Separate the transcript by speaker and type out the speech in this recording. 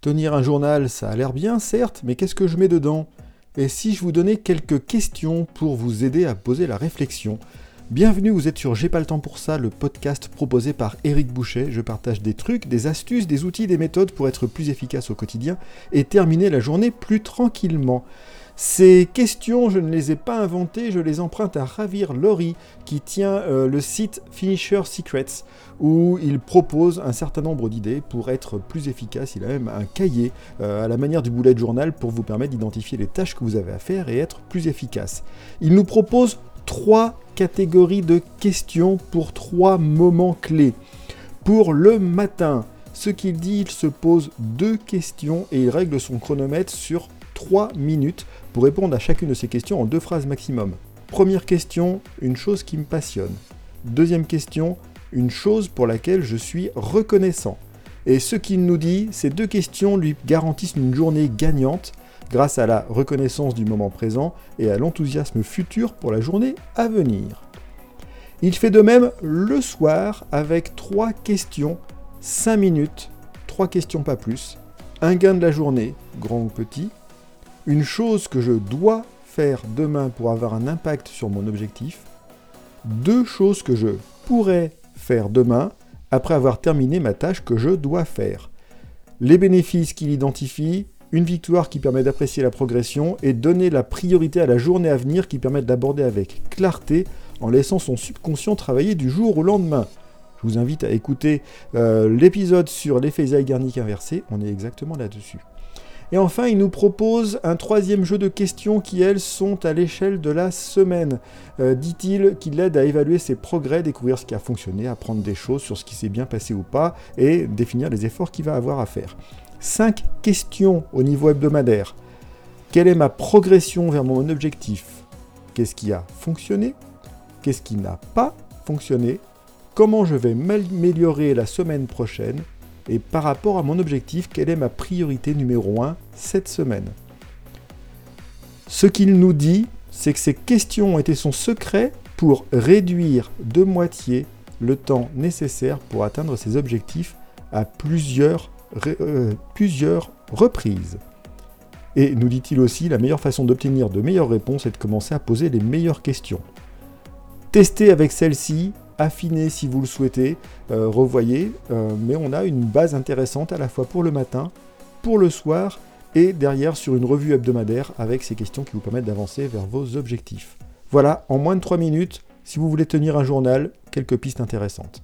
Speaker 1: Tenir un journal, ça a l'air bien, certes, mais qu'est-ce que je mets dedans? Et si je vous donnais quelques questions pour vous aider à poser la réflexion? Bienvenue, vous êtes sur J'ai pas le temps pour ça, le podcast proposé par Eric Boucher. Je partage des trucs, des astuces, des outils, des méthodes pour être plus efficace au quotidien et terminer la journée plus tranquillement. Ces questions, je ne les ai pas inventées, je les emprunte à Ravir Lori, qui tient euh, le site Finisher Secrets, où il propose un certain nombre d'idées pour être plus efficace. Il a même un cahier euh, à la manière du bullet journal pour vous permettre d'identifier les tâches que vous avez à faire et être plus efficace. Il nous propose trois catégories de questions pour trois moments clés. Pour le matin, ce qu'il dit, il se pose deux questions et il règle son chronomètre sur 3 minutes pour répondre à chacune de ces questions en deux phrases maximum. Première question, une chose qui me passionne. Deuxième question, une chose pour laquelle je suis reconnaissant. Et ce qu'il nous dit, ces deux questions lui garantissent une journée gagnante grâce à la reconnaissance du moment présent et à l'enthousiasme futur pour la journée à venir. Il fait de même le soir avec trois questions, 5 minutes, trois questions pas plus, un gain de la journée, grand ou petit, une chose que je dois faire demain pour avoir un impact sur mon objectif, deux choses que je pourrais faire demain après avoir terminé ma tâche que je dois faire. Les bénéfices qu'il identifie, une victoire qui permet d'apprécier la progression et donner la priorité à la journée à venir qui permet d'aborder avec clarté en laissant son subconscient travailler du jour au lendemain. Je vous invite à écouter euh, l'épisode sur l'effet Zeigarnik inversé, on est exactement là-dessus. Et enfin, il nous propose un troisième jeu de questions qui, elles, sont à l'échelle de la semaine. Euh, dit-il qu'il l'aide à évaluer ses progrès, découvrir ce qui a fonctionné, apprendre des choses sur ce qui s'est bien passé ou pas, et définir les efforts qu'il va avoir à faire. Cinq questions au niveau hebdomadaire. Quelle est ma progression vers mon objectif? Qu'est-ce qui a fonctionné? Qu'est-ce qui n'a pas fonctionné? Comment je vais m'améliorer la semaine prochaine? Et par rapport à mon objectif, quelle est ma priorité numéro 1 cette semaine? Ce qu'il nous dit, c'est que ces questions ont été son secret pour réduire de moitié le temps nécessaire pour atteindre ses objectifs à plusieurs, euh, plusieurs reprises. Et nous dit-il aussi, la meilleure façon d'obtenir de meilleures réponses est de commencer à poser les meilleures questions. Testez avec celle-ci affiner si vous le souhaitez, euh, revoyez, euh, mais on a une base intéressante à la fois pour le matin, pour le soir et derrière sur une revue hebdomadaire avec ces questions qui vous permettent d'avancer vers vos objectifs. Voilà, en moins de 3 minutes, si vous voulez tenir un journal, quelques pistes intéressantes.